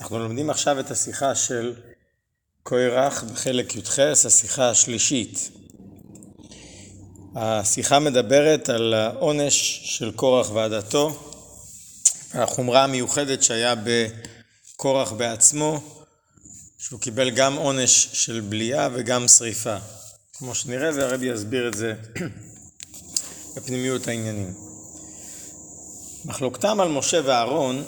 אנחנו לומדים עכשיו את השיחה של קוירח בחלק י"ח, השיחה השלישית. השיחה מדברת על העונש של קורח ועדתו, החומרה המיוחדת שהיה בקורח בעצמו, שהוא קיבל גם עונש של בליעה וגם שריפה, כמו שנראה והרבי יסביר את זה בפנימיות העניינים. מחלוקתם על משה ואהרון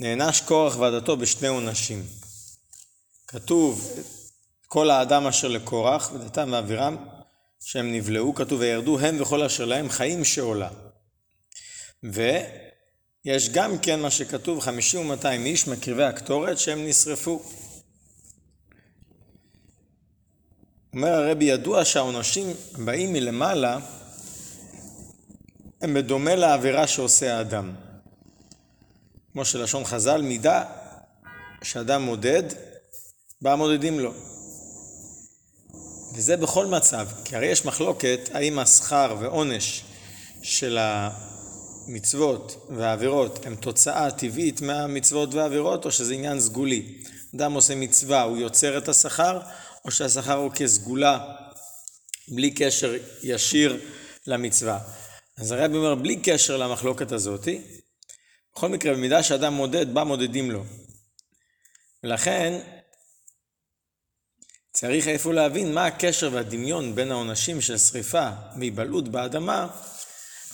נענש קורח ועדתו בשני עונשים. כתוב כל האדם אשר לקורח ודתם ואבירם שהם נבלעו, כתוב וירדו הם וכל אשר להם חיים שעולה. ויש גם כן מה שכתוב חמישים ומאתיים איש מקריבי הקטורת שהם נשרפו. אומר הרבי ידוע שהעונשים הבאים מלמעלה הם בדומה לעבירה שעושה האדם. כמו שלשון חז"ל, מידה שאדם מודד, בה מודדים לו. וזה בכל מצב, כי הרי יש מחלוקת האם השכר ועונש של המצוות והעבירות הם תוצאה טבעית מהמצוות והעבירות, או שזה עניין סגולי. אדם עושה מצווה, הוא יוצר את השכר, או שהשכר הוא כסגולה, בלי קשר ישיר למצווה. אז הרב אומר, בלי קשר למחלוקת הזאתי, בכל מקרה, במידה שאדם מודד, בה מודדים לו. ולכן, צריך איפה להבין מה הקשר והדמיון בין העונשים של שריפה והיבלעות באדמה,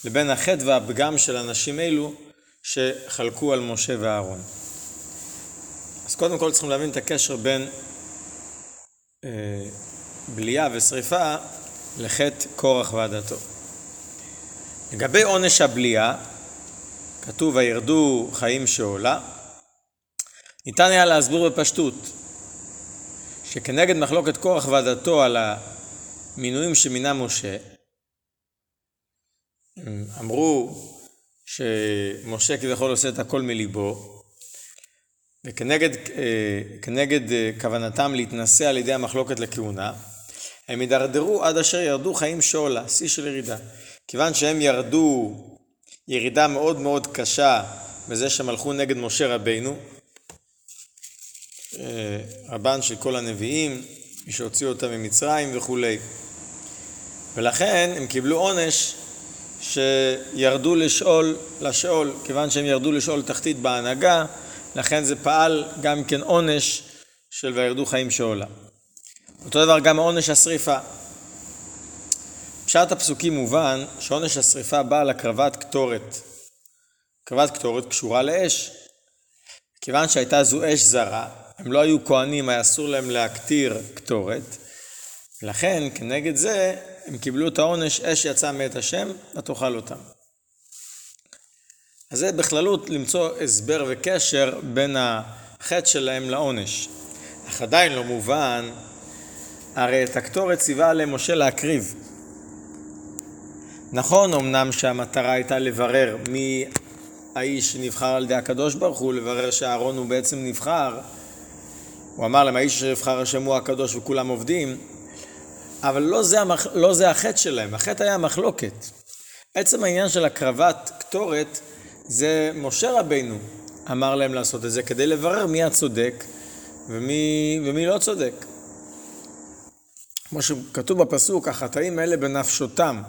לבין החטא והפגם של אנשים אלו שחלקו על משה ואהרון. אז קודם כל צריכים להבין את הקשר בין אה, בליעה ושריפה לחטא קורח ועדתו. לגבי עונש הבליעה, כתוב וירדו חיים שעולה, ניתן היה להסביר בפשטות שכנגד מחלוקת קורח ועדתו על המינויים שמינה משה, אמרו שמשה כביכול עושה את הכל מליבו, וכנגד כנגד כוונתם להתנשא על ידי המחלוקת לכהונה, הם הידרדרו עד אשר ירדו חיים שעולה, שיא של ירידה. כיוון שהם ירדו ירידה מאוד מאוד קשה בזה שהם הלכו נגד משה רבינו, אה, רבן של כל הנביאים, מי שהוציא אותם ממצרים וכולי. ולכן הם קיבלו עונש שירדו לשאול, לשאול, כיוון שהם ירדו לשאול תחתית בהנהגה, לכן זה פעל גם כן עונש של וירדו חיים שאולה. אותו דבר גם עונש השריפה. פשט הפסוקים מובן שעונש השריפה בא על הקרבת קטורת. הקרבת קטורת קשורה לאש. כיוון שהייתה זו אש זרה, הם לא היו כהנים, היה אסור להם להקטיר קטורת, לכן כנגד זה הם קיבלו את העונש אש יצא מאת השם ותאכל אותם. אז זה בכללות למצוא הסבר וקשר בין החטא שלהם לעונש. אך עדיין לא מובן, הרי את הקטורת ציווה עליהם משה להקריב. נכון אמנם שהמטרה הייתה לברר מי האיש שנבחר על ידי הקדוש ברוך הוא, לברר שאהרון הוא בעצם נבחר. הוא אמר להם, האיש שנבחר השם הוא הקדוש וכולם עובדים, אבל לא זה, המח... לא זה החטא שלהם, החטא היה המחלוקת. עצם העניין של הקרבת קטורת, זה משה רבינו אמר להם לעשות את זה כדי לברר מי הצודק ומי, ומי לא צודק. כמו שכתוב בפסוק, החטאים האלה בנפשותם.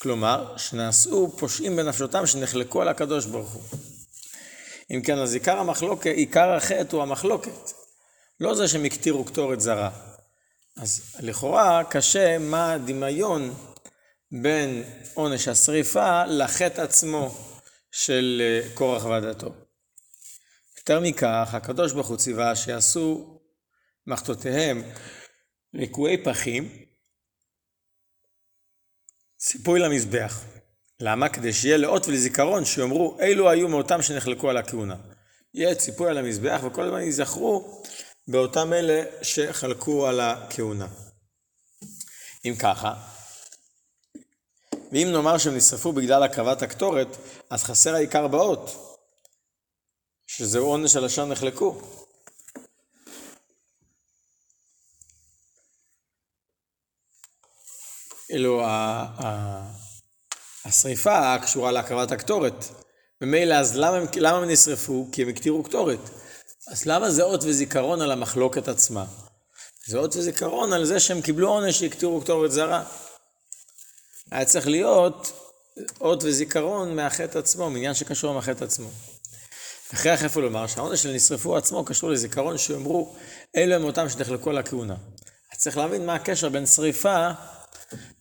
כלומר, שנעשו פושעים בנפשותם שנחלקו על הקדוש ברוך הוא. אם כן, אז עיקר המחלוקת, עיקר החטא הוא המחלוקת. לא זה שהם הקטירו קטורת זרה. אז לכאורה קשה מה הדמיון בין עונש השריפה לחטא עצמו של אה, קורח ועדתו. יותר מכך, הקדוש ברוך הוא ציווה שיעשו מחטאותיהם ליקויי פחים, ציפוי למזבח. למה? כדי שיהיה לאות ולזיכרון שיאמרו אילו היו מאותם שנחלקו על הכהונה. יהיה ציפוי על המזבח וכל הזמן ייזכרו באותם אלה שחלקו על הכהונה. אם ככה, ואם נאמר שהם נשרפו בגלל הקרבת הקטורת, אז חסר העיקר באות, שזהו עונש על אשר נחלקו. אילו השריפה קשורה להקרבת הקטורת. ממילא אז למה הם, למה הם נשרפו? כי הם הקטירו קטורת. אז למה זה אות וזיכרון על המחלוקת עצמה? זה אות וזיכרון על זה שהם קיבלו עונש שהקטירו קטורת זרה. היה צריך להיות אות וזיכרון מהחטא עצמו, מעניין שקשור למחטא עצמו. הכרח איפה לומר שהעונש של נשרפו עצמו קשור לזיכרון שיאמרו אלו הם אותם שנחלקו על הכהונה. אז צריך להבין מה הקשר בין שריפה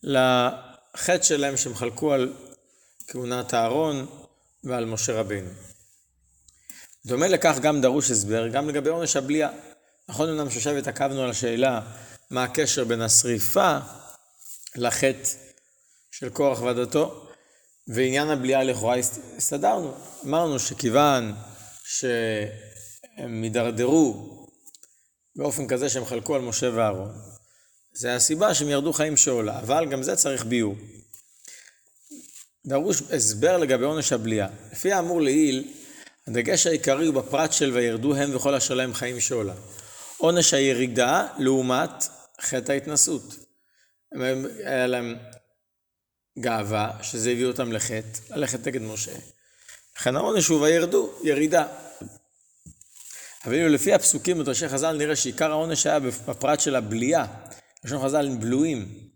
לחטא שלהם שהם חלקו על כהונת אהרון ועל משה רבינו. דומה לכך גם דרוש הסבר, גם לגבי עונש הבליעה. נכון אמנם שעכשיו התעכבנו על השאלה מה הקשר בין השריפה לחטא של קורח ועדתו, ועניין הבליעה לכאורה הסתדרנו. אמרנו שכיוון שהם הידרדרו באופן כזה שהם חלקו על משה ואהרון, זה הסיבה שהם ירדו חיים שאולה, אבל גם זה צריך ביור. דרוש הסבר לגבי עונש הבליעה. לפי האמור לעיל, הדגש העיקרי הוא בפרט של וירדו הם וכל אשר להם חיים שאולה. עונש הירידה לעומת חטא ההתנסות. היה להם גאווה, שזה הביא אותם לחטא, ללכת נגד משה. לכן העונש הוא וירדו, ירידה. אבל לפי הפסוקים בדרשי חז"ל נראה שעיקר העונש היה בפרט של הבליעה. לשון חז"ל הם בלויים.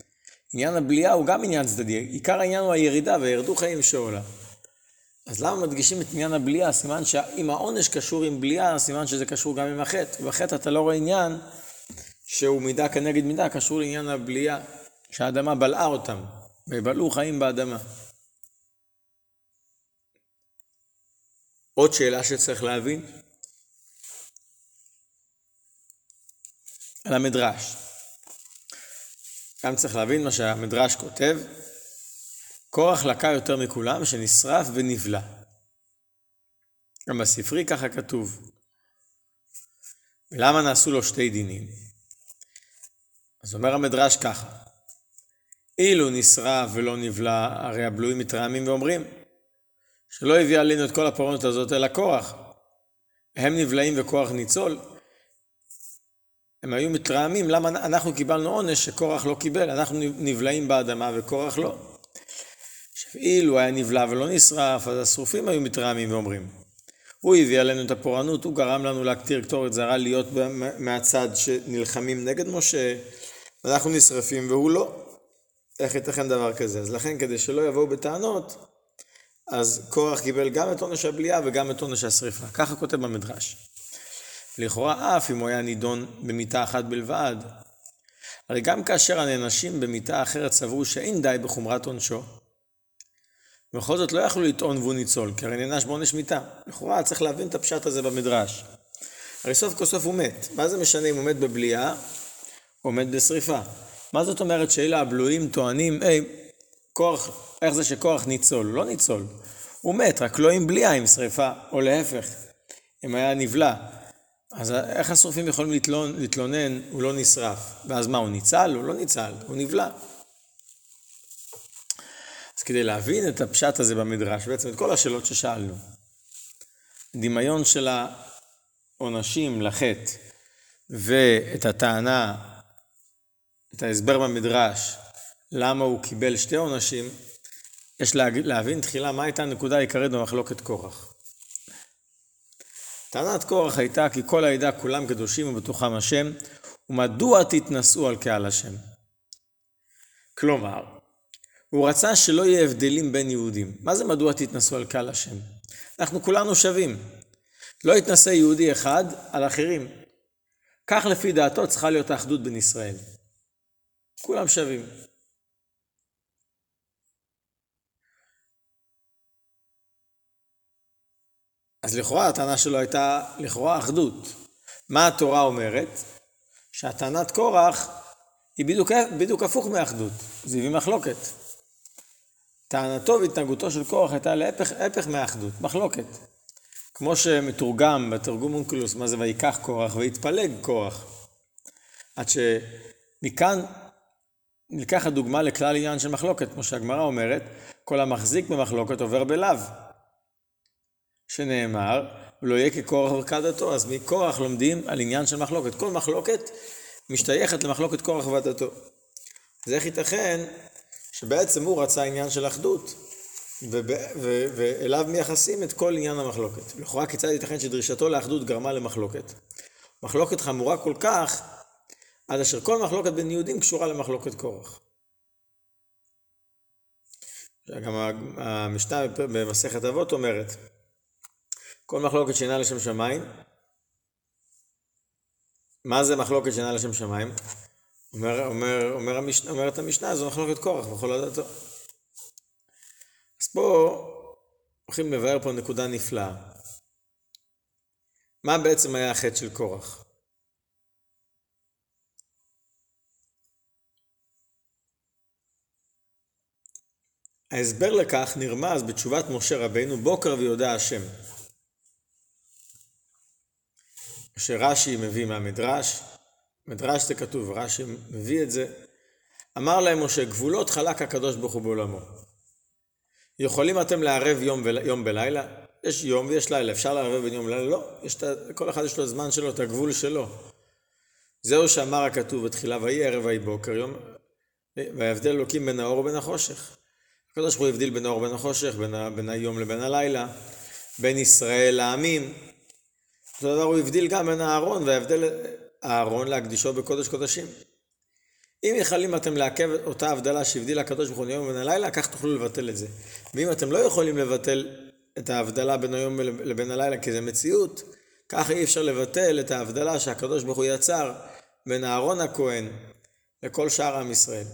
עניין הבליעה הוא גם עניין צדדי, עיקר העניין הוא הירידה, וירדו חיים שאולה. אז למה מדגישים את עניין הבליעה? סימן שאם העונש קשור עם בליעה, סימן שזה קשור גם עם החטא. ובחטא אתה לא רואה עניין שהוא מידה כנגד מידה, קשור לעניין הבליעה, שהאדמה בלעה אותם, ובלעו חיים באדמה. עוד שאלה שצריך להבין, על המדרש. גם צריך להבין מה שהמדרש כותב, קורח לקה יותר מכולם, שנשרף ונבלע. גם בספרי ככה כתוב. ולמה נעשו לו שתי דינים? אז אומר המדרש ככה, אילו נשרף ולא נבלע, הרי הבלויים מתרעמים ואומרים, שלא הביא עלינו את כל הפורענות הזאת אלא קורח. הם נבלעים וכוח ניצול. הם היו מתרעמים למה אנחנו קיבלנו עונש שקורח לא קיבל, אנחנו נבלעים באדמה וקורח לא. עכשיו אילו היה נבלע ולא נשרף, אז השרופים היו מתרעמים ואומרים, הוא הביא עלינו את הפורענות, הוא גרם לנו להקטיר קטורת זרה להיות מהצד שנלחמים נגד משה, ואנחנו נשרפים והוא לא. איך ייתכן דבר כזה? אז לכן כדי שלא יבואו בטענות, אז קורח קיבל גם את עונש הבליעה וגם את עונש השריפה. ככה כותב במדרש. לכאורה אף אם הוא היה נידון במיטה אחת בלבד. הרי גם כאשר הנענשים במיטה אחרת סברו שאין די בחומרת עונשו, בכל זאת לא יכלו לטעון והוא ניצול, כי הרי נענש בעונש מיתה. לכאורה צריך להבין את הפשט הזה במדרש. הרי סוף כל סוף הוא מת. מה זה משנה אם הוא מת בבליעה או מת בשריפה? מה זאת אומרת שאלה הבלויים טוענים, היי, כוח, איך זה שכוח ניצול? לא ניצול. הוא מת, רק לא עם בליעה, עם שריפה, או להפך, אם היה נבלע. אז איך השרופים יכולים לתלונן, להתלונן, הוא לא נשרף? ואז מה, הוא ניצל? הוא לא ניצל, הוא נבלע. אז כדי להבין את הפשט הזה במדרש, בעצם את כל השאלות ששאלנו, דמיון של העונשים לחטא ואת הטענה, את ההסבר במדרש, למה הוא קיבל שתי עונשים, יש להבין תחילה מה הייתה הנקודה העיקרית במחלוקת קורח. טענת קורח הייתה כי כל העדה כולם קדושים ובתוכם השם, ומדוע תתנשאו על קהל השם? כלומר, הוא רצה שלא יהיה הבדלים בין יהודים. מה זה מדוע תתנשאו על קהל השם? אנחנו כולנו שווים. לא יתנשא יהודי אחד על אחרים. כך לפי דעתו צריכה להיות האחדות בין ישראל. כולם שווים. אז לכאורה הטענה שלו הייתה לכאורה אחדות. מה התורה אומרת? שהטענת קורח היא בדיוק, בדיוק הפוך מאחדות, זה הביא מחלוקת. טענתו והתנהגותו של קורח הייתה להפך מאחדות, מחלוקת. כמו שמתורגם בתרגום אונקלוס, מה זה ויקח קורח ויתפלג קורח. עד שמכאן נלקחת דוגמה לכלל עניין של מחלוקת, כמו שהגמרא אומרת, כל המחזיק במחלוקת עובר בלאו. שנאמר, ולא יהיה כקורח ורקדתו, אז מקורח לומדים על עניין של מחלוקת. כל מחלוקת משתייכת למחלוקת קורח ועדתו. אז איך ייתכן שבעצם הוא רצה עניין של אחדות, ואליו מייחסים את כל עניין המחלוקת. לכאורה כיצד ייתכן שדרישתו לאחדות גרמה למחלוקת? מחלוקת חמורה כל כך, עד אשר כל מחלוקת בין יהודים קשורה למחלוקת קורח. גם המשנה במסכת אבות אומרת, כל מחלוקת שאינה לשם שמיים, מה זה מחלוקת שאינה לשם שמיים? אומר, אומר, אומר המש... אומרת המשנה, זו מחלוקת קורח בכל הדתו. אז פה הולכים לבאר פה נקודה נפלאה. מה בעצם היה החטא של קורח? ההסבר לכך נרמז בתשובת משה רבינו בוקר ויודע השם. שרש"י מביא מהמדרש, מדרש זה כתוב, רש"י מביא את זה. אמר להם משה, גבולות חלק הקדוש ברוך הוא בעולמו. יכולים אתם לערב יום, ול... יום בלילה? יש יום ויש לילה, אפשר לערב בין יום ולילה? לא, יש את... כל אחד יש לו זמן שלו, את הגבול שלו. זהו שאמר הכתוב בתחילה, ויהי ערב ויהי בוקר, יום, ויבדל אלוקים בין האור ובין החושך. הקדוש ברוך הוא הבדיל בין האור ובין החושך, בין, ה... בין היום לבין הלילה, בין ישראל לעמים. אותו דבר הוא הבדיל גם בין הארון, וההבדל הארון להקדישו בקודש קודשים. אם יכולים אתם לעכב אותה הבדלה שהבדיל הקדוש ברוך הוא יום ובין הלילה, כך תוכלו לבטל את זה. ואם אתם לא יכולים לבטל את ההבדלה בין היום לבין הלילה, כי זה מציאות, ככה אי אפשר לבטל את ההבדלה שהקדוש ברוך הוא יצר בין אהרון הכהן לכל שאר עם ישראל.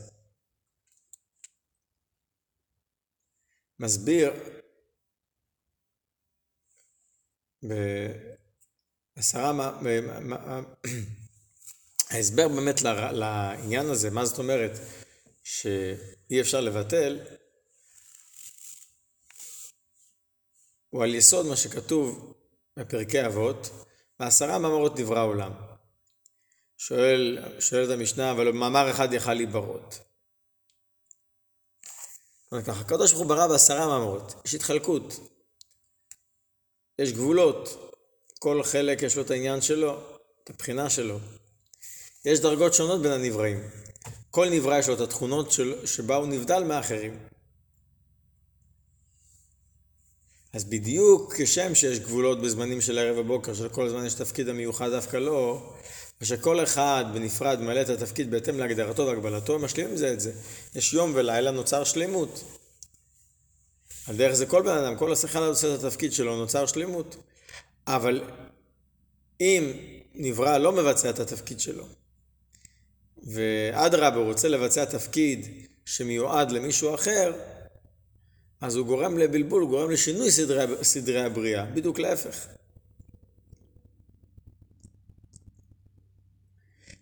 מסביר בעשרה, ההסבר באמת לעניין הזה, מה זאת אומרת שאי אפשר לבטל, הוא על יסוד מה שכתוב בפרקי אבות, בעשרה מאמרות נברא העולם. שואל, שואלת המשנה, אבל במאמר אחד יכל להיברות. ככה, הקדוש ברוך הוא ברא בעשרה מאמרות, יש התחלקות, יש גבולות, כל חלק יש לו את העניין שלו, את הבחינה שלו. יש דרגות שונות בין הנבראים. כל נברא יש לו את התכונות של, שבה הוא נבדל מאחרים. אז בדיוק כשם שיש גבולות בזמנים של ערב ובוקר, שלכל זמן יש תפקיד המיוחד דווקא לא, ושכל אחד בנפרד מלא את התפקיד בהתאם להגדרתו והגבלתו, משלימים זה את זה. יש יום ולילה נוצר שלמות. על דרך זה כל בן אדם, כל השכל עושה את התפקיד שלו, נוצר שלמות. אבל אם נברא לא מבצע את התפקיד שלו, ואדרבה, רוצה לבצע תפקיד שמיועד למישהו אחר, אז הוא גורם לבלבול, הוא גורם לשינוי סדרי, סדרי הבריאה, בדיוק להפך.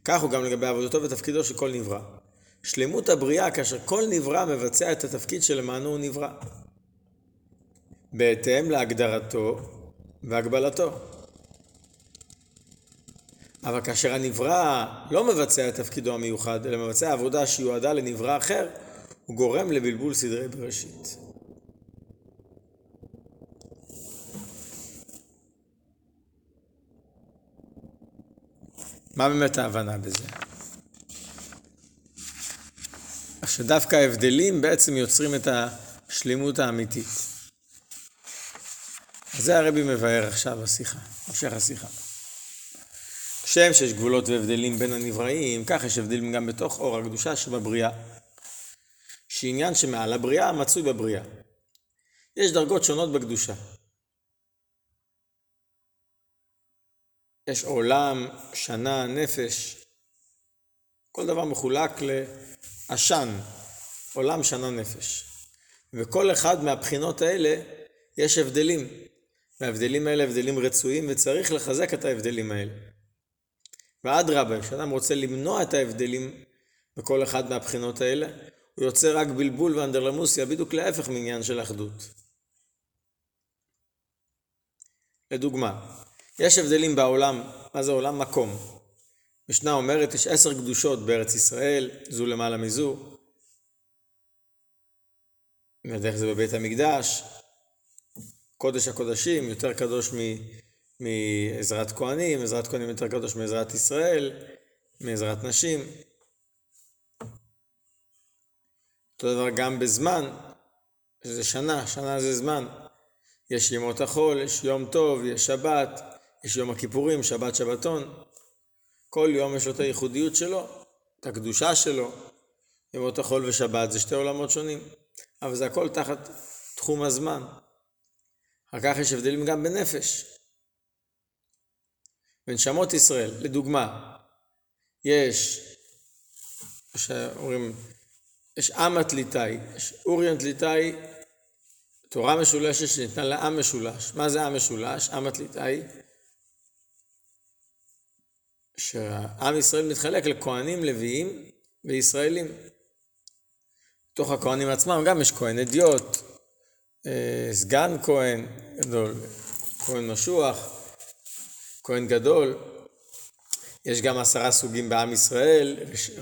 כך הוא גם לגבי עבודתו ותפקידו של כל נברא. שלמות הבריאה כאשר כל נברא מבצע את התפקיד שלמענו הוא נברא. בהתאם להגדרתו והגבלתו. אבל כאשר הנברא לא מבצע את תפקידו המיוחד, אלא מבצע עבודה שיועדה לנברא אחר, הוא גורם לבלבול סדרי בראשית. מה באמת ההבנה בזה? שדווקא ההבדלים בעצם יוצרים את השלימות האמיתית. זה הרבי מבאר עכשיו בשיחה, המשך השיחה. כשם שיש גבולות והבדלים בין הנבראים, כך יש הבדלים גם בתוך אור הקדושה שבבריאה. שעניין שמעל הבריאה מצוי בבריאה. יש דרגות שונות בקדושה. יש עולם, שנה, נפש. כל דבר מחולק לעשן, עולם, שנה, נפש. וכל אחד מהבחינות האלה יש הבדלים. וההבדלים האלה הבדלים רצויים וצריך לחזק את ההבדלים האלה. ואדרבה, כשאדם רוצה למנוע את ההבדלים בכל אחד מהבחינות האלה, הוא יוצר רק בלבול ואנדרלמוסיה, בדיוק להפך מעניין של אחדות. לדוגמה, יש הבדלים בעולם, מה זה עולם? מקום. משנה אומרת, יש עשר קדושות בארץ ישראל, זו למעלה מזו. ודרך זה בבית המקדש, קודש הקודשים, יותר קדוש מעזרת כהנים, עזרת כהנים יותר קדוש מעזרת ישראל, מעזרת נשים. אותו דבר גם בזמן, זה שנה, שנה זה זמן. יש ימות החול, יש יום טוב, יש שבת, יש יום הכיפורים, שבת שבתון. כל יום יש לו את הייחודיות שלו, את הקדושה שלו. ימות החול ושבת זה שתי עולמות שונים, אבל זה הכל תחת תחום הזמן. אחר כך יש הבדלים גם בנפש. בנשמות ישראל, לדוגמה, יש, שאומרים, יש עם התליטאי, יש אוריינט ליטאי, תורה משולשת שניתנה לעם משולש. מה זה עם משולש? עם התליטאי, שעם ישראל מתחלק לכהנים, לוויים וישראלים. בתוך הכהנים עצמם גם יש כהן אדיוט, סגן כהן גדול, כהן משוח, כהן גדול. יש גם עשרה סוגים בעם ישראל,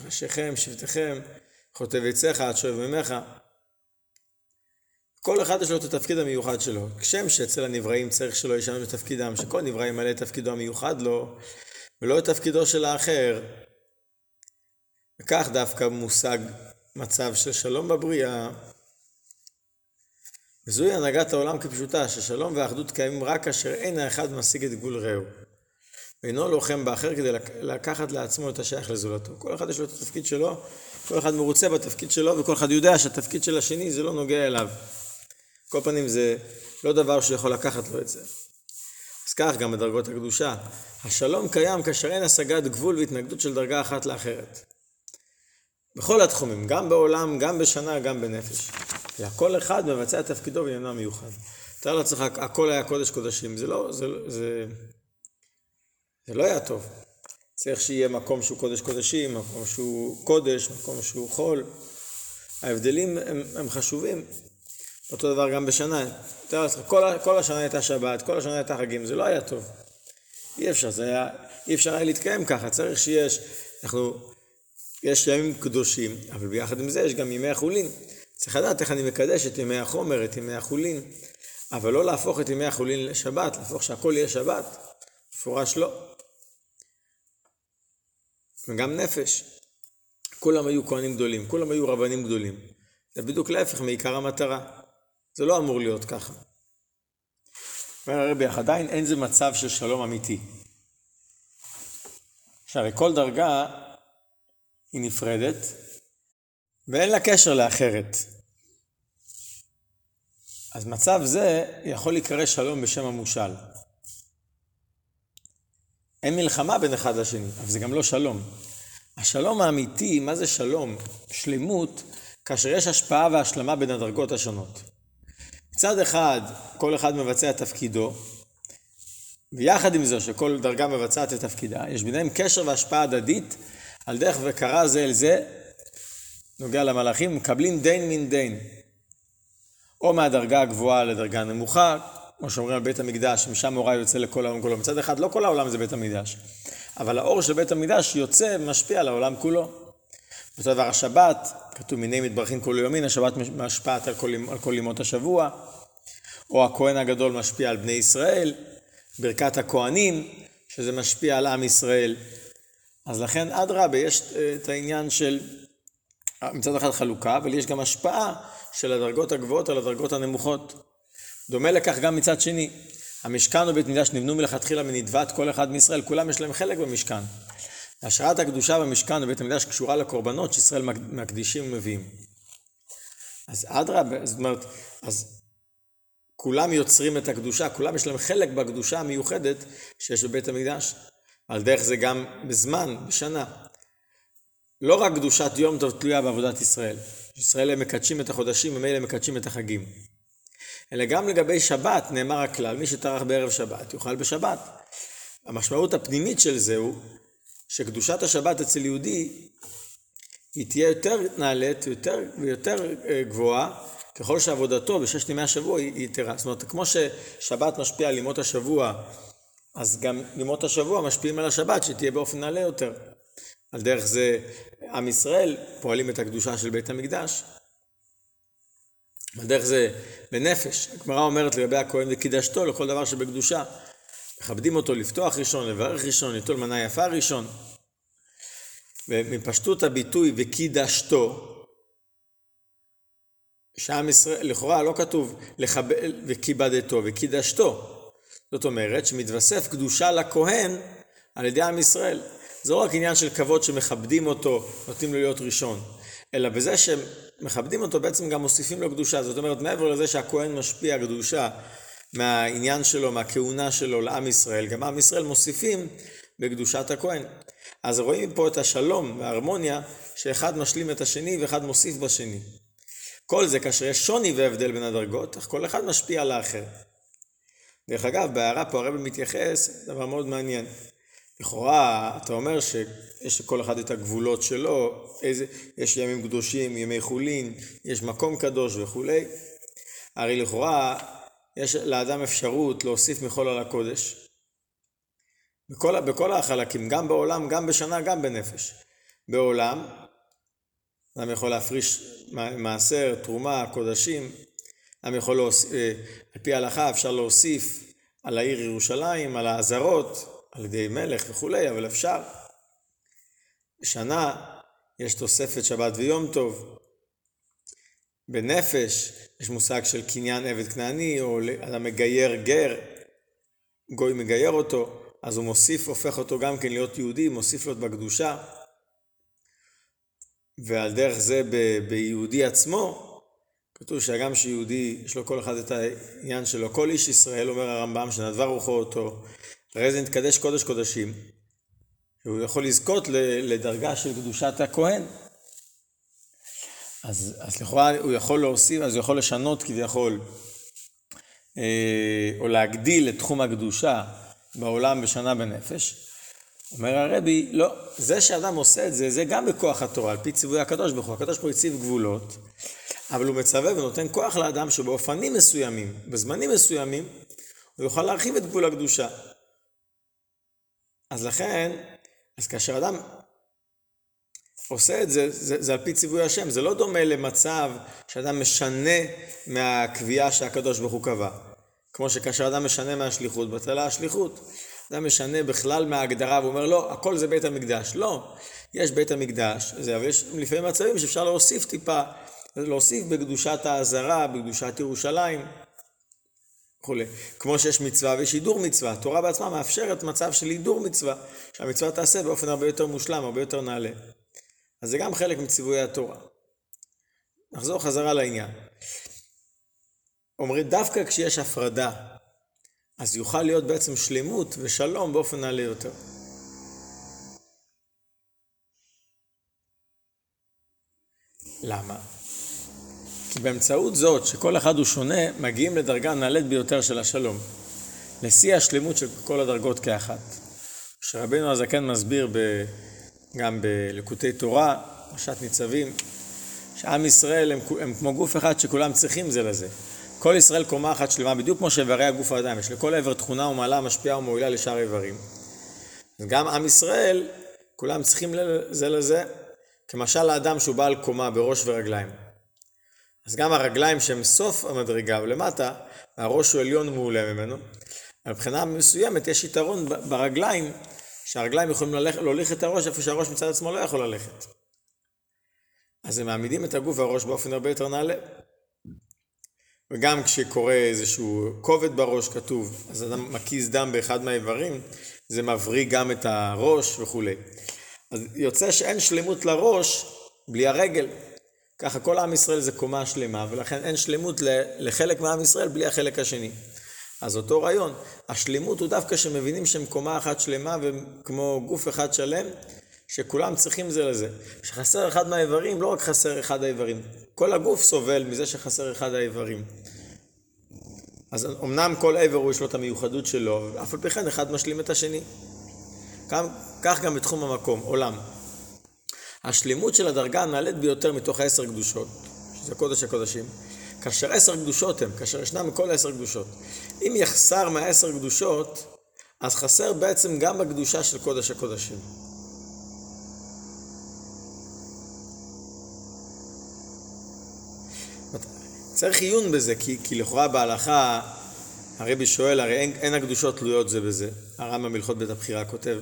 ראשיכם, שבטיכם, חוטב עציך, עד שואב ממך. כל אחד יש לו את התפקיד המיוחד שלו. כשם שאצל הנבראים צריך שלא ישנו תפקידם, שכל נברא ימלא את תפקידו המיוחד לו, ולא את תפקידו של האחר. וכך דווקא מושג מצב של שלום בבריאה. וזוהי הנהגת העולם כפשוטה, ששלום ואחדות קיימים רק כאשר אין האחד משיג את גבול רעהו. ואינו לוחם באחר כדי לקחת לעצמו את השייך לזולתו. כל אחד יש לו את התפקיד שלו, כל אחד מרוצה בתפקיד שלו, וכל אחד יודע שהתפקיד של השני זה לא נוגע אליו. כל פנים זה לא דבר שיכול לקחת לו את זה. אז כך גם בדרגות הקדושה. השלום קיים כאשר אין השגת גבול והתנגדות של דרגה אחת לאחרת. בכל התחומים, גם בעולם, גם בשנה, גם בנפש. והכל אחד מבצע את תפקידו בעניינו המיוחד. תאר לעצמך, הכל היה קודש קודשים, זה לא, זה, זה, זה לא היה טוב. צריך שיהיה מקום שהוא קודש קודשים, מקום שהוא קודש, מקום שהוא חול. ההבדלים הם, הם חשובים. אותו דבר גם בשנה. תאר לעצמך, כל, כל השנה הייתה שבת, כל השנה הייתה חגים, זה לא היה טוב. אי אפשר, זה היה, אי אפשר היה להתקיים ככה, צריך שיש, אנחנו, יש ימים קדושים, אבל ביחד עם זה יש גם ימי החולין. צריך לדעת איך אני מקדש את ימי החומר, את ימי החולין, אבל לא להפוך את ימי החולין לשבת, להפוך שהכל יהיה שבת, מפורש לא. וגם נפש. כולם היו כהנים גדולים, כולם היו רבנים גדולים. זה בדיוק להפך מעיקר המטרה. זה לא אמור להיות ככה. אומר הרבי, אך עדיין אין זה מצב של שלום אמיתי. שהרי כל דרגה היא נפרדת, ואין לה קשר לאחרת. אז מצב זה יכול להיקרא שלום בשם המושל. אין מלחמה בין אחד לשני, אבל זה גם לא שלום. השלום האמיתי, מה זה שלום? שלמות, כאשר יש השפעה והשלמה בין הדרגות השונות. מצד אחד, כל אחד מבצע את תפקידו, ויחד עם זה שכל דרגה מבצעת את תפקידה, יש ביניהם קשר והשפעה הדדית על דרך וקרא זה אל זה, נוגע למלאכים, מקבלים דין מן דין. או מהדרגה הגבוהה לדרגה הנמוכה, כמו שאומרים על בית המקדש, משם אורה יוצא לכל העולם כולו. מצד אחד, לא כל העולם זה בית המקדש, אבל האור של בית המקדש יוצא ומשפיע על העולם כולו. אותו דבר השבת, כתוב מיני מתברכין כל יומין, השבת משפעת על כל, על כל ימות השבוע, או הכהן הגדול משפיע על בני ישראל, ברכת הכהנים, שזה משפיע על עם ישראל. אז לכן, אדרבה, יש אה, את העניין של מצד אחד חלוקה, אבל יש גם השפעה של הדרגות הגבוהות על הדרגות הנמוכות. דומה לכך גם מצד שני. המשכן ובית מקדש נבנו מלכתחילה מנדבת כל אחד מישראל, כולם יש להם חלק במשכן. השראת הקדושה במשכן ובית המקדש קשורה לקורבנות שישראל מקדישים ומביאים. אז אדרבה, זאת אומרת, אז כולם יוצרים את הקדושה, כולם יש להם חלק בקדושה המיוחדת שיש בבית המקדש. על דרך זה גם בזמן, בשנה. לא רק קדושת יום טוב תלויה בעבודת ישראל. ישראל הם מקדשים את החודשים, ומילא מקדשים את החגים. אלא גם לגבי שבת נאמר הכלל, מי שטרח בערב שבת יאכל בשבת. המשמעות הפנימית של זה הוא שקדושת השבת אצל יהודי היא תהיה יותר נעלית יותר ויותר אה, גבוהה ככל שעבודתו בששת ימי השבוע היא יתרה. זאת אומרת, כמו ששבת משפיע על ימות השבוע, אז גם ימות השבוע משפיעים על השבת שתהיה באופן נעלה יותר. על דרך זה עם ישראל פועלים את הקדושה של בית המקדש. על דרך זה בנפש. הגמרא אומרת לגבי הכהן וקידשתו לכל דבר שבקדושה. מכבדים אותו לפתוח ראשון, לברך ראשון, ליטול מנה יפה ראשון. ומפשטות הביטוי וקידשתו, שעם ישראל, לכאורה לא כתוב לחבל וכיבדתו וקידשתו. זאת אומרת שמתווסף קדושה לכהן על ידי עם ישראל. זה לא רק עניין של כבוד שמכבדים אותו, נותנים לו להיות ראשון, אלא בזה שמכבדים אותו בעצם גם מוסיפים לו קדושה. זאת אומרת, מעבר לזה שהכהן משפיע קדושה מהעניין שלו, מהכהונה שלו לעם ישראל, גם עם ישראל מוסיפים בקדושת הכהן. אז רואים פה את השלום וההרמוניה, שאחד משלים את השני ואחד מוסיף בשני. כל זה כאשר יש שוני והבדל בין הדרגות, אך כל אחד משפיע על האחר. דרך אגב, בהערה פה הרב מתייחס, דבר מאוד מעניין. לכאורה, אתה אומר שיש לכל אחד את הגבולות שלו, איזה, יש ימים קדושים, ימי חולין, יש מקום קדוש וכולי. הרי לכאורה, יש לאדם אפשרות להוסיף מחול על הקודש. בכל, בכל החלקים, גם בעולם, גם בשנה, גם בנפש. בעולם, אדם יכול להפריש מעשר, תרומה, קודשים, אדם יכול להוסיף, אה, על פי ההלכה אפשר להוסיף על העיר ירושלים, על האזהרות, על ידי מלך וכולי, אבל אפשר. בשנה יש תוספת שבת ויום טוב. בנפש יש מושג של קניין עבד כנעני, או אדם מגייר גר, גוי מגייר אותו, אז הוא מוסיף, הופך אותו גם כן להיות יהודי, מוסיף לו בקדושה. ועל דרך זה ב- ביהודי עצמו, כתוב שהגם שיהודי, יש לו כל אחד את העניין שלו, כל איש ישראל, אומר הרמב"ם, שנדבה רוחו אותו, הרי זה נתקדש קודש קודשים, שהוא יכול לזכות לדרגה של קדושת הכהן. אז, אז לכאורה הוא יכול להוסיף, אז הוא יכול לשנות כביכול, אה, או להגדיל את תחום הקדושה בעולם בשנה בנפש. אומר הרבי, לא, זה שאדם עושה את זה, זה גם בכוח התורה, על פי ציווי הקדוש ברוך הוא. הקדוש ברוך הוא הציב גבולות, אבל הוא מצווה ונותן כוח לאדם שבאופנים מסוימים, בזמנים מסוימים, הוא יוכל להרחיב את גבול הקדושה. אז לכן, אז כאשר אדם עושה את זה, זה, זה על פי ציווי השם, זה לא דומה למצב שאדם משנה מהקביעה שהקדוש ברוך הוא קבע. כמו שכאשר אדם משנה מהשליחות, בטלה השליחות. אדם משנה בכלל מההגדרה ואומר לא, הכל זה בית המקדש. לא, יש בית המקדש, זה, אבל יש לפעמים מצבים שאפשר להוסיף טיפה, להוסיף בקדושת האזהרה, בקדושת ירושלים. וכולי. כמו שיש מצווה ויש הידור מצווה, התורה בעצמה מאפשרת מצב של הידור מצווה, שהמצווה תעשה באופן הרבה יותר מושלם, הרבה יותר נעלה. אז זה גם חלק מציווי התורה. נחזור חזרה לעניין. אומרים, דווקא כשיש הפרדה, אז יוכל להיות בעצם שלמות ושלום באופן נעלה יותר. למה? כי באמצעות זאת, שכל אחד הוא שונה, מגיעים לדרגה נעלית ביותר של השלום. לשיא השלמות של כל הדרגות כאחת. שרבנו הזקן מסביר ב, גם בלקוטי תורה, פרשת ניצבים, שעם ישראל הם, הם כמו גוף אחד שכולם צריכים זה לזה. כל ישראל קומה אחת שלמה, בדיוק כמו שאיברי הגוף האדם, יש לכל עבר תכונה ומעלה משפיעה ומועילה לשאר איברים. גם עם ישראל, כולם צריכים זה לזה, כמשל האדם שהוא בעל קומה בראש ורגליים. אז גם הרגליים שהם סוף המדרגה ולמטה, הראש הוא עליון ומעולה ממנו. מבחינה מסוימת יש יתרון ברגליים, שהרגליים יכולים ללכת, להוליך את הראש איפה שהראש מצד עצמו לא יכול ללכת. אז הם מעמידים את הגוף והראש באופן הרבה יותר נעלה. וגם כשקורה איזשהו כובד בראש כתוב, אז אדם מקיז דם באחד מהאיברים, זה מבריא גם את הראש וכולי. אז יוצא שאין שלמות לראש בלי הרגל. ככה כל עם ישראל זה קומה שלמה, ולכן אין שלמות לחלק מעם ישראל בלי החלק השני. אז אותו רעיון, השלמות הוא דווקא שמבינים שהם קומה אחת שלמה וכמו גוף אחד שלם, שכולם צריכים זה לזה. כשחסר אחד מהאיברים, לא רק חסר אחד האיברים, כל הגוף סובל מזה שחסר אחד האיברים. אז אמנם כל הוא יש לו את המיוחדות שלו, אף על פי כן אחד משלים את השני. כך גם בתחום המקום, עולם. השלמות של הדרגה הנעלית ביותר מתוך העשר קדושות, שזה קודש הקודשים, כאשר עשר קדושות הם, כאשר ישנם מכל עשר קדושות. אם יחסר מהעשר קדושות, אז חסר בעצם גם בקדושה של קודש הקודשים. צריך עיון בזה, כי, כי לכאורה בהלכה הרבי שואל, הרי אין, אין הקדושות תלויות זה בזה. הרמב"ם הלכות בית הבחירה כותב,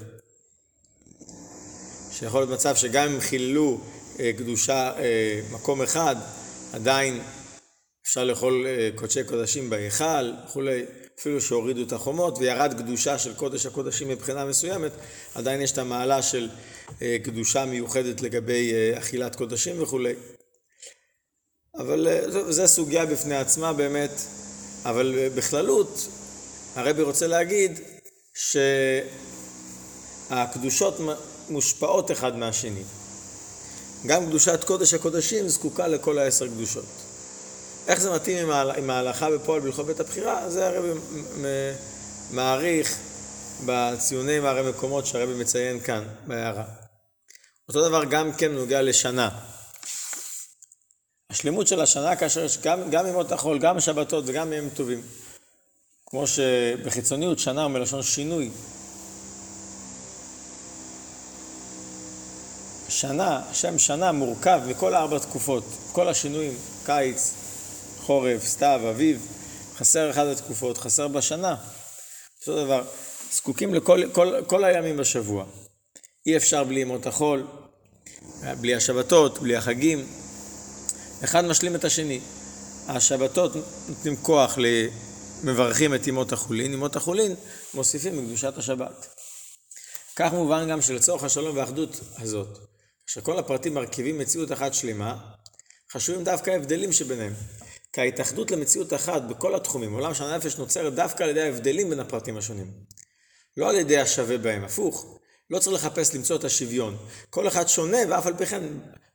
שיכול להיות מצב שגם אם חיללו אה, קדושה אה, מקום אחד, עדיין אפשר לאכול אה, קודשי קודשים בהיכל וכולי, אפילו שהורידו את החומות וירד קדושה של קודש הקודשים מבחינה מסוימת, עדיין יש את המעלה של אה, קדושה מיוחדת לגבי אה, אכילת קודשים וכולי. אבל זו סוגיה בפני עצמה באמת, אבל בכללות הרבי רוצה להגיד שהקדושות מושפעות אחד מהשני. גם קדושת קודש הקודשים זקוקה לכל העשר קדושות. איך זה מתאים עם ההלכה בפועל בהלכות בית הבחירה? זה הרבי מעריך בציוני מערי מקומות שהרבי מציין כאן, בהערה. אותו דבר גם כן נוגע לשנה. השלמות של השנה כאשר יש גם, גם ימות החול, גם שבתות וגם ימים טובים. כמו שבחיצוניות שנה הוא מלשון שינוי. שנה, השם שנה מורכב מכל ארבע תקופות, כל השינויים, קיץ, חורף, סתיו, אביב, חסר אחד התקופות, חסר בשנה. אותו דבר, זקוקים לכל כל, כל הימים בשבוע. אי אפשר בלי ימות החול, בלי השבתות, בלי החגים. אחד משלים את השני. השבתות נותנים כוח למברכים את ימות החולין, ימות החולין מוסיפים מקדושת השבת. כך מובן גם שלצורך השלום והאחדות הזאת, שכל הפרטים מרכיבים מציאות אחת שלמה, חשובים דווקא ההבדלים שביניהם. כי ההתאחדות למציאות אחת בכל התחומים, עולם של הנפש נוצרת דווקא על ידי ההבדלים בין הפרטים השונים. לא על ידי השווה בהם, הפוך. לא צריך לחפש למצוא את השוויון. כל אחד שונה, ואף על פי כן,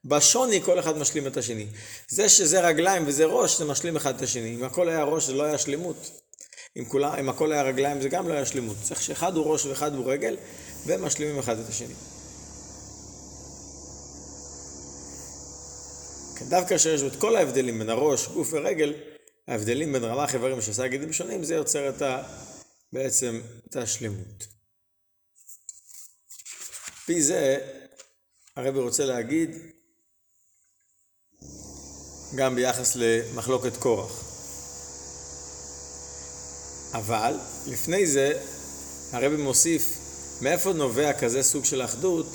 בשוני כל אחד משלים את השני. זה שזה רגליים וזה ראש, זה משלים אחד את השני. אם הכל היה ראש, זה לא היה שלמות. אם, כולה, אם הכל היה רגליים, זה גם לא היה שלמות. צריך שאחד הוא ראש ואחד הוא רגל, והם משלימים אחד את השני. דווקא שיש את כל ההבדלים בין הראש, גוף ורגל, ההבדלים בין רמ"ח איברים שעשה גידים שונים, זה יוצר את ה... בעצם את השלמות. פי זה הרבי רוצה להגיד גם ביחס למחלוקת קורח. אבל לפני זה הרבי מוסיף מאיפה נובע כזה סוג של אחדות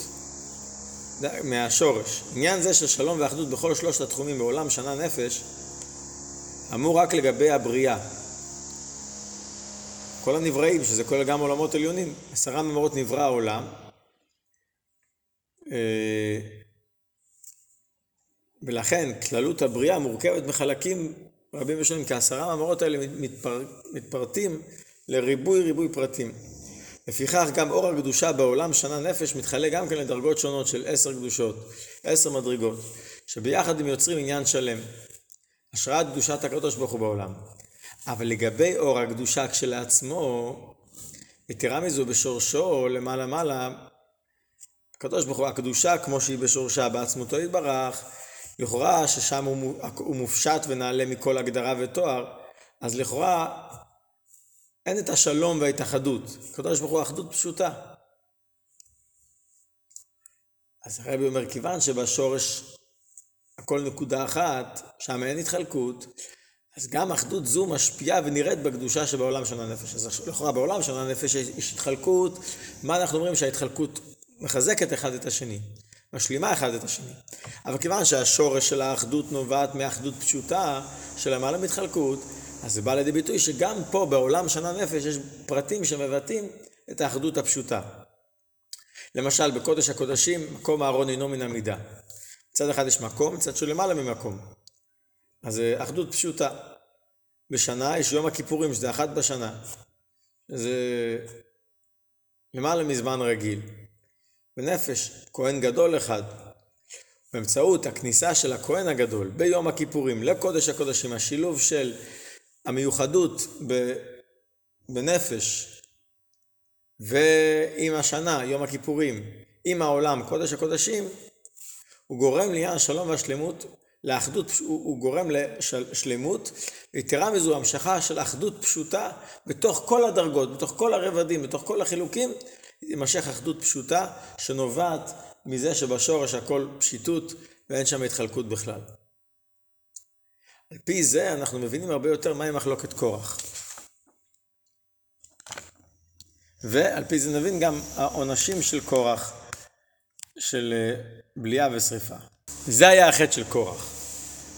מהשורש. עניין זה של שלום ואחדות בכל שלושת התחומים בעולם שנה נפש, אמור רק לגבי הבריאה. כל הנבראים, שזה כולל גם עולמות עליונים, עשרה ממורות נברא העולם. אה, ולכן כללות הבריאה מורכבת מחלקים רבים ושונים, כי העשרה המאמרות האלה מתפר, מתפרטים לריבוי ריבוי פרטים. לפיכך גם אור הקדושה בעולם שנה נפש מתחלק גם כן לדרגות שונות של עשר קדושות, עשר מדרגות, שביחד הם יוצרים עניין שלם. השראת קדושת הקדוש ברוך הוא בעולם. אבל לגבי אור הקדושה כשלעצמו, יתרה מזו בשורשו למעלה מעלה, הקדוש ברוך הוא, הקדושה כמו שהיא בשורשה בעצמותו יתברך, לכאורה ששם הוא מופשט ונעלה מכל הגדרה ותואר, אז לכאורה אין את השלום וההתאחדות. הקדוש ברוך הוא אחדות פשוטה. אז הרבי אומר, כיוון שבשורש הכל נקודה אחת, שם אין התחלקות, אז גם אחדות זו משפיעה ונראית בקדושה שבעולם של הנפש. אז לכאורה בעולם של הנפש יש התחלקות, מה אנחנו אומרים שההתחלקות מחזקת אחד את השני, משלימה אחד את השני. אבל כיוון שהשורש של האחדות נובעת מאחדות פשוטה, של למעלה מתחלקות, אז זה בא לידי ביטוי שגם פה בעולם שנה נפש יש פרטים שמבטאים את האחדות הפשוטה. למשל, בקודש הקודשים, מקום הארון אינו מן המידה. מצד אחד יש מקום, מצד שהוא למעלה ממקום. אז זה אחדות פשוטה. בשנה יש יום הכיפורים, שזה אחת בשנה. זה למעלה מזמן רגיל. בנפש, כהן גדול אחד. באמצעות הכניסה של הכהן הגדול ביום הכיפורים לקודש הקודשים, השילוב של המיוחדות בנפש ועם השנה, יום הכיפורים, עם העולם, קודש הקודשים, הוא גורם לעניין השלום והשלמות, לאחדות, הוא, הוא גורם לשלמות, ויתרה מזו המשכה של אחדות פשוטה בתוך כל הדרגות, בתוך כל הרבדים, בתוך כל החילוקים, תימשך אחדות פשוטה שנובעת מזה שבשורש הכל פשיטות ואין שם התחלקות בכלל. על פי זה אנחנו מבינים הרבה יותר מהי מחלוקת קורח. ועל פי זה נבין גם העונשים של קורח, של אה, בליעה ושריפה. זה היה החטא של קורח.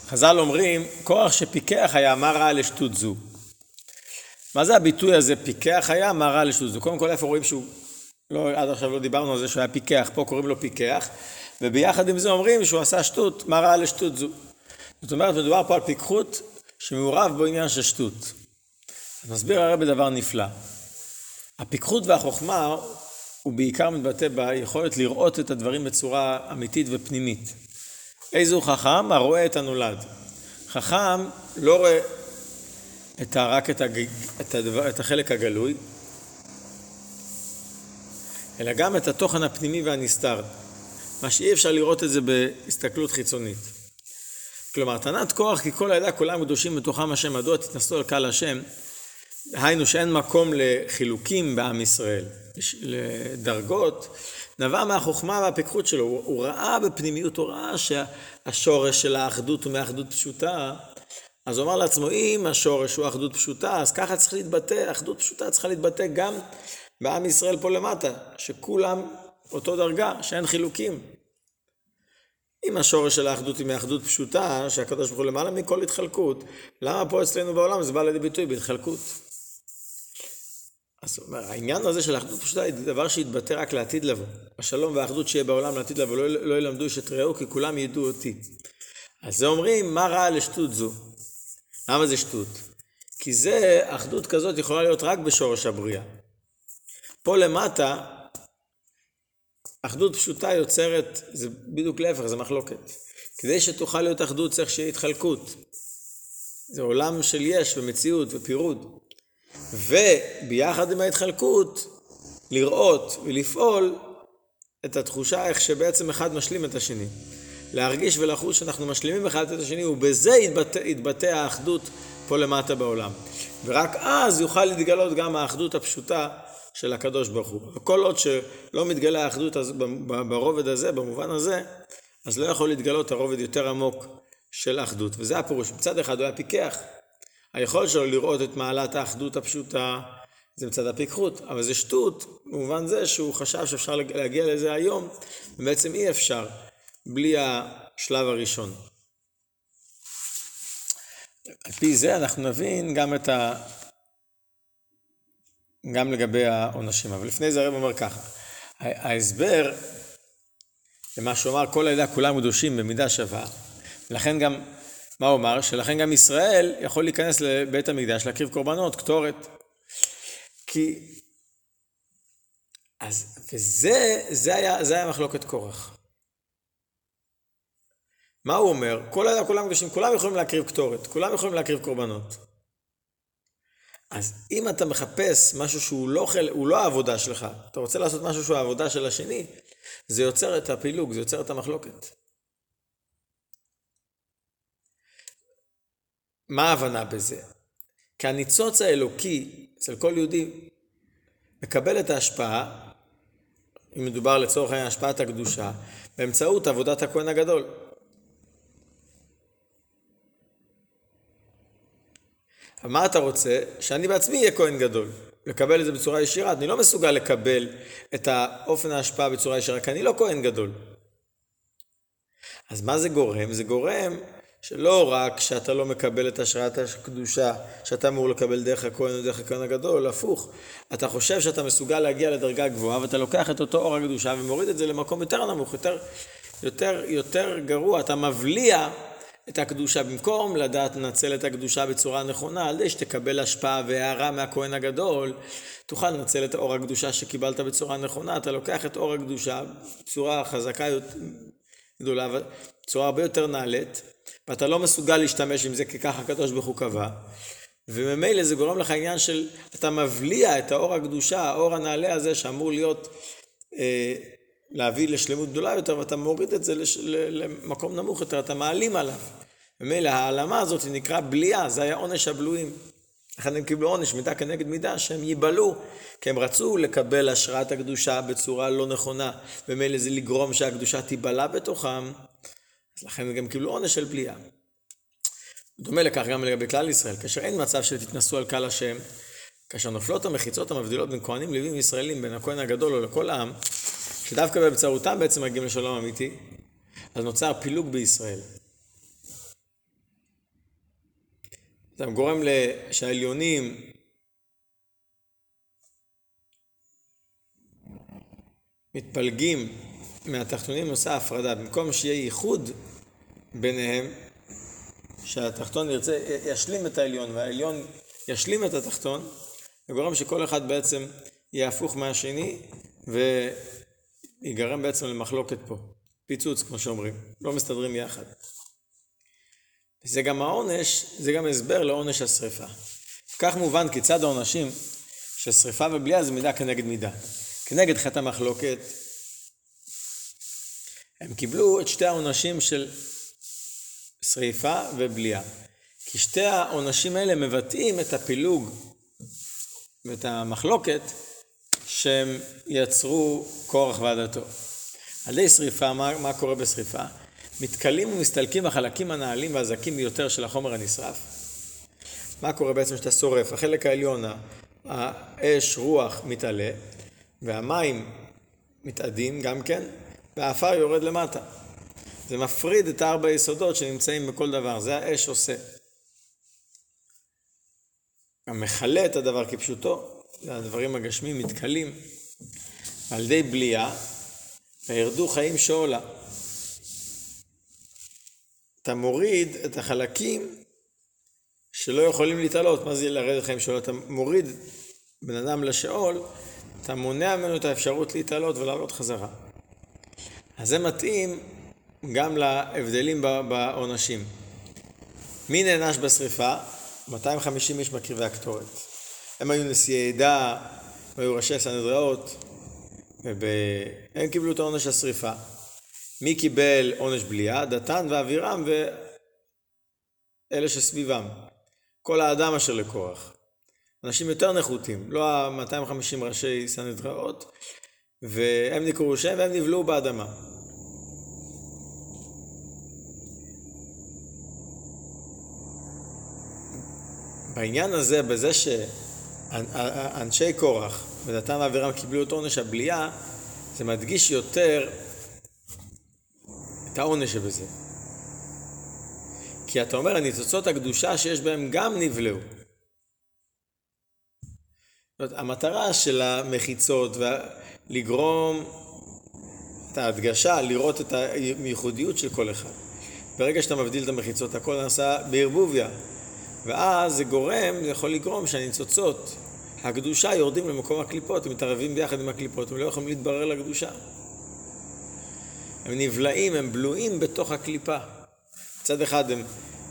חז"ל אומרים, כוח שפיקח היה, מה רע לשטות זו? מה זה הביטוי הזה, פיקח היה, מה רע לשטות זו? קודם כל, איפה רואים שהוא, לא, עד עכשיו לא דיברנו על זה שהוא היה פיקח, פה קוראים לו פיקח, וביחד עם זה אומרים שהוא עשה שטות, מה רע לשטות זו? זאת אומרת, מדובר פה על פיקחות שמעורב בעניין של שטות. אז מסביר הרב דבר נפלא. הפיקחות והחוכמה הוא בעיקר מתבטא ביכולת לראות את הדברים בצורה אמיתית ופנימית. איזו חכם? הרואה את הנולד. חכם לא רואה את ה, רק את, הג... את, הדבר, את החלק הגלוי, אלא גם את התוכן הפנימי והנסתר, מה שאי אפשר לראות את זה בהסתכלות חיצונית. כלומר, תנת כוח כי כל העדה כולם קדושים בתוכם השם, מדוע תתנסו על קהל השם? היינו שאין מקום לחילוקים בעם ישראל, לדרגות, נבע מהחוכמה והפיקחות שלו. הוא, הוא ראה בפנימיות, הוא ראה שהשורש של האחדות הוא מאחדות פשוטה. אז הוא אמר לעצמו, אם השורש הוא אחדות פשוטה, אז ככה צריך להתבטא, אחדות פשוטה צריכה להתבטא גם בעם ישראל פה למטה, שכולם אותו דרגה, שאין חילוקים. אם השורש של האחדות היא מאחדות פשוטה, שהקדוש ברוך הוא למעלה מכל התחלקות, למה פה אצלנו בעולם זה בא לידי ביטוי בהתחלקות? אז הוא אומר, העניין הזה של האחדות פשוטה היא דבר שיתבטא רק לעתיד לבוא. השלום והאחדות שיהיה בעולם לעתיד לבוא, לא, לא ילמדו איש את רעהו, כי כולם ידעו אותי. אז זה אומרים, מה רע לשטות זו? למה זה שטות? כי זה, אחדות כזאת יכולה להיות רק בשורש הבריאה. פה למטה, אחדות פשוטה יוצרת, זה בדיוק להפך, זה מחלוקת. כדי שתוכל להיות אחדות צריך שיהיה התחלקות. זה עולם של יש ומציאות ופירוד. וביחד עם ההתחלקות, לראות ולפעול את התחושה איך שבעצם אחד משלים את השני. להרגיש ולחוש שאנחנו משלימים אחד את השני, ובזה יתבטא, יתבטא האחדות פה למטה בעולם. ורק אז יוכל להתגלות גם האחדות הפשוטה של הקדוש ברוך הוא. וכל עוד שלא מתגלה האחדות ברובד הזה, במובן הזה, אז לא יכול להתגלות הרובד יותר עמוק של אחדות. וזה הפירוש. מצד אחד הוא היה פיקח. היכולת שלו לראות את מעלת האחדות הפשוטה זה מצד הפיקחות, אבל זה שטות במובן זה שהוא חשב שאפשר להגיע לזה היום, ובעצם אי אפשר בלי השלב הראשון. על פי זה אנחנו נבין גם את ה... גם לגבי העונשים. אבל לפני זה הרב אומר ככה, ההסבר למה שהוא אמר, כל העדה כולם קדושים במידה שווה, ולכן גם, מה הוא אמר? שלכן גם ישראל יכול להיכנס לבית המקדש, להקריב קורבנות, קטורת. כי... אז, וזה, זה היה, זה היה מחלוקת קורח. מה הוא אומר? כל העדה כולם קדושים, כולם יכולים להקריב קטורת, כולם יכולים להקריב קורבנות. אז אם אתה מחפש משהו שהוא לא, חל... לא העבודה שלך, אתה רוצה לעשות משהו שהוא העבודה של השני, זה יוצר את הפילוג, זה יוצר את המחלוקת. מה ההבנה בזה? כי הניצוץ האלוקי אצל כל יהודי מקבל את ההשפעה, אם מדובר לצורך העניין השפעת הקדושה, באמצעות עבודת הכהן הגדול. מה אתה רוצה? שאני בעצמי אהיה כהן גדול. לקבל את זה בצורה ישירה. אני לא מסוגל לקבל את האופן ההשפעה בצורה ישירה, כי אני לא כהן גדול. אז מה זה גורם? זה גורם שלא רק שאתה לא מקבל את השראת הקדושה שאתה אמור לקבל דרך הכהן או דרך הכהן הגדול, הפוך. אתה חושב שאתה מסוגל להגיע לדרגה גבוהה ואתה לוקח את אותו אור הקדושה ומוריד את זה למקום יותר נמוך, יותר, יותר, יותר גרוע. אתה מבליע את הקדושה במקום לדעת לנצל את הקדושה בצורה נכונה, על ידי שתקבל השפעה והערה מהכהן הגדול, תוכל לנצל את אור הקדושה שקיבלת בצורה נכונה, אתה לוקח את אור הקדושה בצורה חזקה גדולה, בצורה הרבה יותר נעלית, ואתה לא מסוגל להשתמש עם זה כי ככה הקדוש ברוך הוא קבע, וממילא זה גורם לך עניין של, אתה מבליע את האור הקדושה, האור הנעלה הזה שאמור להיות, אה, להביא לשלמות גדולה יותר, ואתה מוריד את זה לש, למקום נמוך יותר, אתה מעלים עליו. ממילא העלמה הזאת נקרא בליעה, זה היה עונש הבלויים. לכן הם קיבלו עונש מידה כנגד מידה, שהם ייבלעו, כי הם רצו לקבל השראת הקדושה בצורה לא נכונה, ומילא זה לגרום שהקדושה תיבלע בתוכם, אז לכן הם גם קיבלו עונש של בליעה. דומה לכך גם לגבי כלל ישראל, כאשר אין מצב שתתנסו על קהל השם, כאשר נופלות המחיצות המבדילות בין כהנים לווים ישראלים, בין הכהן הגדול או לכל העם, שדווקא באמצעותם בעצם מגיעים לשלום אמיתי, אז נוצר פילוג בישראל. אתה גורם שהעליונים מתפלגים מהתחתונים עושה הפרדה. במקום שיהיה ייחוד ביניהם, שהתחתון ירצה, ישלים את העליון והעליון ישלים את התחתון, זה גורם שכל אחד בעצם יהיה הפוך מהשני ויגרם בעצם למחלוקת פה. פיצוץ, כמו שאומרים. לא מסתדרים יחד. זה גם העונש, זה גם הסבר לעונש השרפה. כך מובן כיצד העונשים של שרפה ובליעה זה מידה כנגד מידה. כנגד חטא המחלוקת, הם קיבלו את שתי העונשים של שריפה ובליעה. כי שתי העונשים האלה מבטאים את הפילוג ואת המחלוקת שהם יצרו כורח ועדתו. על ידי שריפה, מה, מה קורה בשריפה? מתכלים ומסתלקים החלקים הנעלים והזקים ביותר של החומר הנשרף. מה קורה בעצם כשאתה שורף? החלק העליון, האש, רוח, מתעלה, והמים מתאדים גם כן, והעפר יורד למטה. זה מפריד את ארבע היסודות שנמצאים בכל דבר, זה האש עושה. המכלה את הדבר כפשוטו, הדברים הגשמים מתכלים על ידי בליעה, וירדו חיים שאולה. אתה מוריד את החלקים שלא יכולים להתעלות. מה זה לרדת חיים שאולה? אתה מוריד בן אדם לשאול, אתה מונע ממנו את האפשרות להתעלות ולעלות חזרה. אז זה מתאים גם להבדלים בעונשים. מי נענש בשריפה? 250 איש מקריבי הקטורת. הם היו נשיאי עדה, והיו ראשי סנהדראות, והם קיבלו את העונש השריפה. מי קיבל עונש בליעה? דתן ואבירם ואלה שסביבם. כל האדם אשר לקורח. אנשים יותר נחותים, לא ה-250 ראשי סנהדראות, והם נקראו שם והם נבלעו באדמה. בעניין הזה, בזה שאנשי קורח ודתן ואבירם קיבלו את עונש הבליעה, זה מדגיש יותר את העונש שבזה. כי אתה אומר, הניצוצות הקדושה שיש בהם גם נבלעו. המטרה של המחיצות, לגרום את ההדגשה, לראות את הייחודיות של כל אחד. ברגע שאתה מבדיל את המחיצות, הכל נעשה בערבוביה. ואז זה גורם, זה יכול לגרום שהניצוצות, הקדושה, יורדים למקום הקליפות, הם מתערבים ביחד עם הקליפות, הם לא יכולים להתברר לקדושה. הם נבלעים, הם בלועים בתוך הקליפה. מצד אחד הם,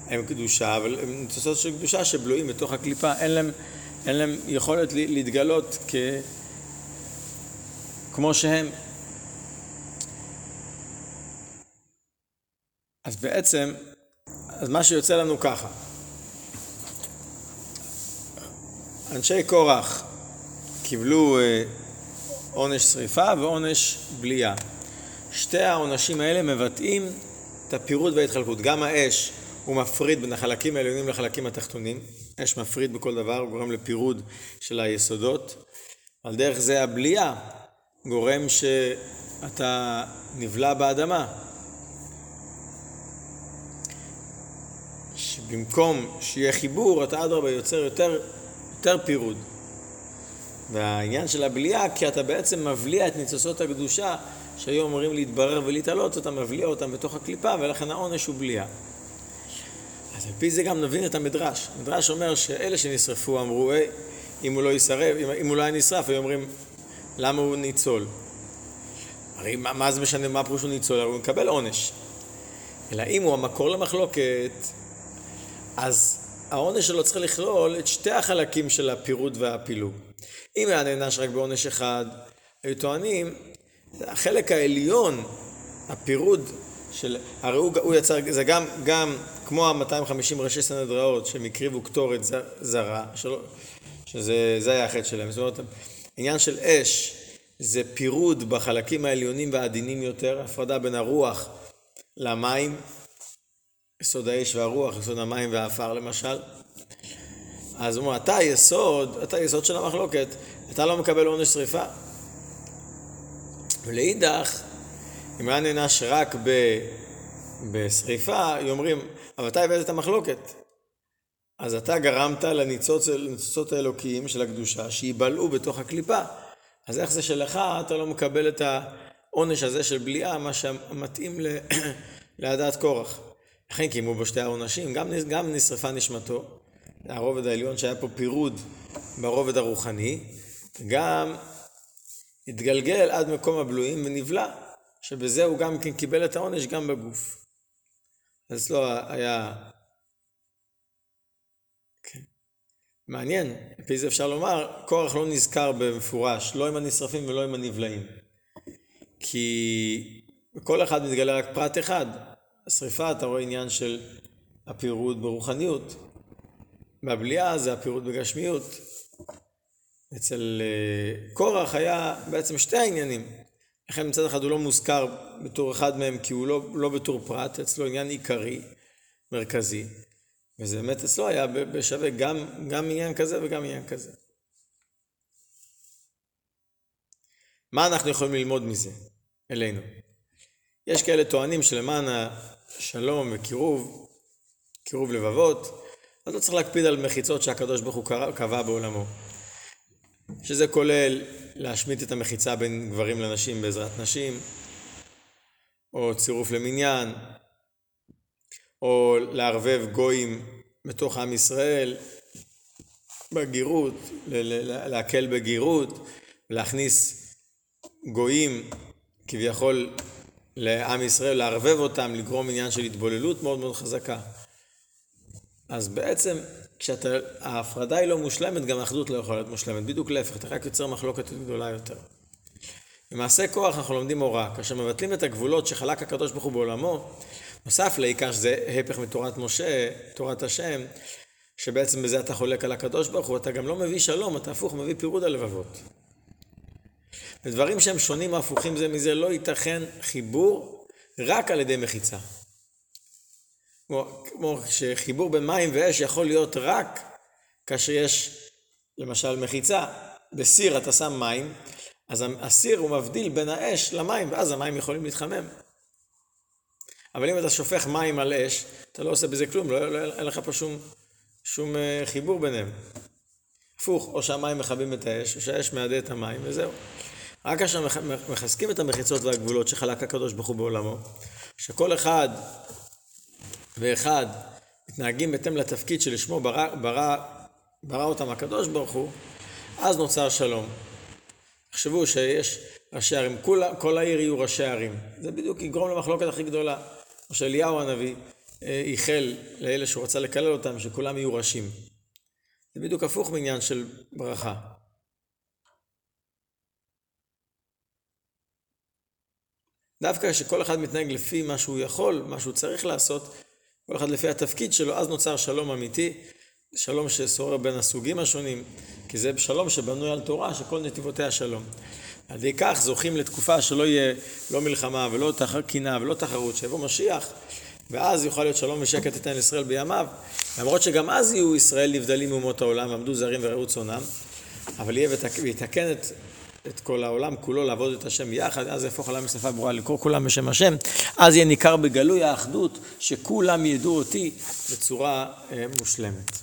הם קדושה, אבל הם ניצוצות של קדושה שבלועים בתוך הקליפה, אין להם, אין להם יכולת להתגלות כ... כמו שהם. אז בעצם, אז מה שיוצא לנו ככה, אנשי קורח קיבלו אה, עונש שריפה ועונש בליעה. שתי העונשים האלה מבטאים את הפירוד וההתחלקות. גם האש הוא מפריד בין החלקים העליונים לחלקים התחתונים. אש מפריד בכל דבר, הוא גורם לפירוד של היסודות. על דרך זה הבליעה גורם שאתה נבלע באדמה. שבמקום שיהיה חיבור, אתה אדרבה יוצר יותר, יותר פירוד. והעניין של הבליעה, כי אתה בעצם מבליע את ניצוצות הקדושה שהיו אמורים להתברר ולהתעלות, אתה מבליע אותם בתוך הקליפה, ולכן העונש הוא בליעה. אז על פי זה גם נבין את המדרש. המדרש אומר שאלה שנשרפו אמרו, היי, אם הוא לא ישרף, אם, אם הוא לא היה נשרף, היו אומרים, למה הוא ניצול? הרי מה, מה זה משנה, מה פירוש הוא ניצול? הרי הוא מקבל עונש. אלא אם הוא המקור למחלוקת, אז העונש שלו צריך לכלול את שתי החלקים של הפירוד והפילוג. אם היה נענש רק בעונש אחד, היו טוענים, החלק העליון, הפירוד של, הרי הוא, הוא יצר, זה גם, גם כמו ה-250 ראשי סנהדראות שהם הקריבו קטורת זרה, שלא, שזה היה החטא שלהם. זאת אומרת, עניין של אש זה פירוד בחלקים העליונים והעדינים יותר, הפרדה בין הרוח למים, יסוד האש והרוח, יסוד המים והעפר למשל. אז הוא אומר, אתה היסוד, אתה היסוד של המחלוקת, אתה לא מקבל עונש שריפה. ולאידך, אם היה נענש רק ב... בשריפה, אומרים, אבל אתה הבאת את המחלוקת. אז אתה גרמת לניצוץ, לניצוצות האלוקיים של הקדושה שייבלעו בתוך הקליפה. אז איך זה שלך אתה לא מקבל את העונש הזה של בליעה, מה שמתאים להדעת קורח. לכן קיימו בו שתי העונשים, גם, גם נשרפה נשמתו, הרובד העליון שהיה פה פירוד ברובד הרוחני, גם התגלגל עד מקום הבלויים ונבלע, שבזה הוא גם כן קיבל את העונש גם בגוף. אז לא היה... כן. מעניין, לפי זה אפשר לומר, קורח לא נזכר במפורש, לא עם הנשרפים ולא עם הנבלעים. כי בכל אחד מתגלה רק פרט אחד. השריפה, אתה רואה עניין של הפירוד ברוחניות. בבליעה זה הפירוט בגשמיות. אצל אה, קורח היה בעצם שתי העניינים. לכן מצד אחד הוא לא מוזכר בתור אחד מהם כי הוא לא, לא בתור פרט, אצלו עניין עיקרי, מרכזי. וזה באמת אצלו היה בשווה גם, גם עניין כזה וגם עניין כזה. מה אנחנו יכולים ללמוד מזה אלינו? יש כאלה טוענים שלמען השלום וקירוב, קירוב לבבות, אז לא צריך להקפיד על מחיצות שהקדוש ברוך הוא קבע בעולמו. שזה כולל להשמיט את המחיצה בין גברים לנשים בעזרת נשים, או צירוף למניין, או לערבב גויים בתוך עם ישראל, בגירות, להקל בגירות, להכניס גויים כביכול לעם ישראל, לערבב אותם, לגרום עניין של התבוללות מאוד מאוד חזקה. אז בעצם, כשההפרדה היא לא מושלמת, גם האחדות לא יכולה להיות מושלמת. בדיוק להפך, אתה רק יוצר מחלוקת גדולה יותר. במעשה כוח אנחנו לומדים הוראה. כאשר מבטלים את הגבולות שחלק הקדוש ברוך הוא בעולמו, נוסף לעיקר שזה הפך מתורת משה, תורת השם, שבעצם בזה אתה חולק על הקדוש ברוך הוא, אתה גם לא מביא שלום, אתה הפוך, מביא פירוד הלבבות. ודברים שהם שונים או הפוכים זה מזה, לא ייתכן חיבור רק על ידי מחיצה. כמו, כמו שחיבור בין מים ואש יכול להיות רק כאשר יש למשל מחיצה. בסיר אתה שם מים, אז הסיר הוא מבדיל בין האש למים, ואז המים יכולים להתחמם. אבל אם אתה שופך מים על אש, אתה לא עושה בזה כלום, לא, לא, אין לך פה שום, שום אה, חיבור ביניהם. הפוך, או שהמים מכבים את האש, או שהאש מעדה את המים, וזהו. רק כאשר מחזקים את המחיצות והגבולות שחלק הקדוש ברוך הוא בעולמו, שכל אחד ואחד מתנהגים בהתאם לתפקיד שלשמו ברא, ברא, ברא אותם הקדוש ברוך הוא, אז נוצר שלום. תחשבו שיש ראשי ערים, כל, כל העיר יהיו ראשי ערים. זה בדיוק יגרום למחלוקת הכי גדולה. או שאליהו הנביא אה, איחל לאלה שהוא רצה לקלל אותם, שכולם יהיו ראשים. זה בדיוק הפוך מעניין של ברכה. דווקא שכל אחד מתנהג לפי מה שהוא יכול, מה שהוא צריך לעשות, כל אחד לפי התפקיד שלו, אז נוצר שלום אמיתי, שלום ששורר בין הסוגים השונים, כי זה שלום שבנוי על תורה, שכל נתיבותיה שלום. על ידי כך זוכים לתקופה שלא יהיה לא מלחמה ולא קנאה ולא תחרות, שיבוא משיח, ואז יוכל להיות שלום ושקט יתן לישראל בימיו, למרות שגם אז יהיו ישראל נבדלים מאומות העולם, עמדו זרים וראו צונם, אבל יהיה ויתקן את את כל העולם כולו לעבוד את השם יחד, אז יהפוך עולם משפה ברורה לקרוא כולם בשם השם, אז יהיה ניכר בגלוי האחדות שכולם ידעו אותי בצורה אה, מושלמת.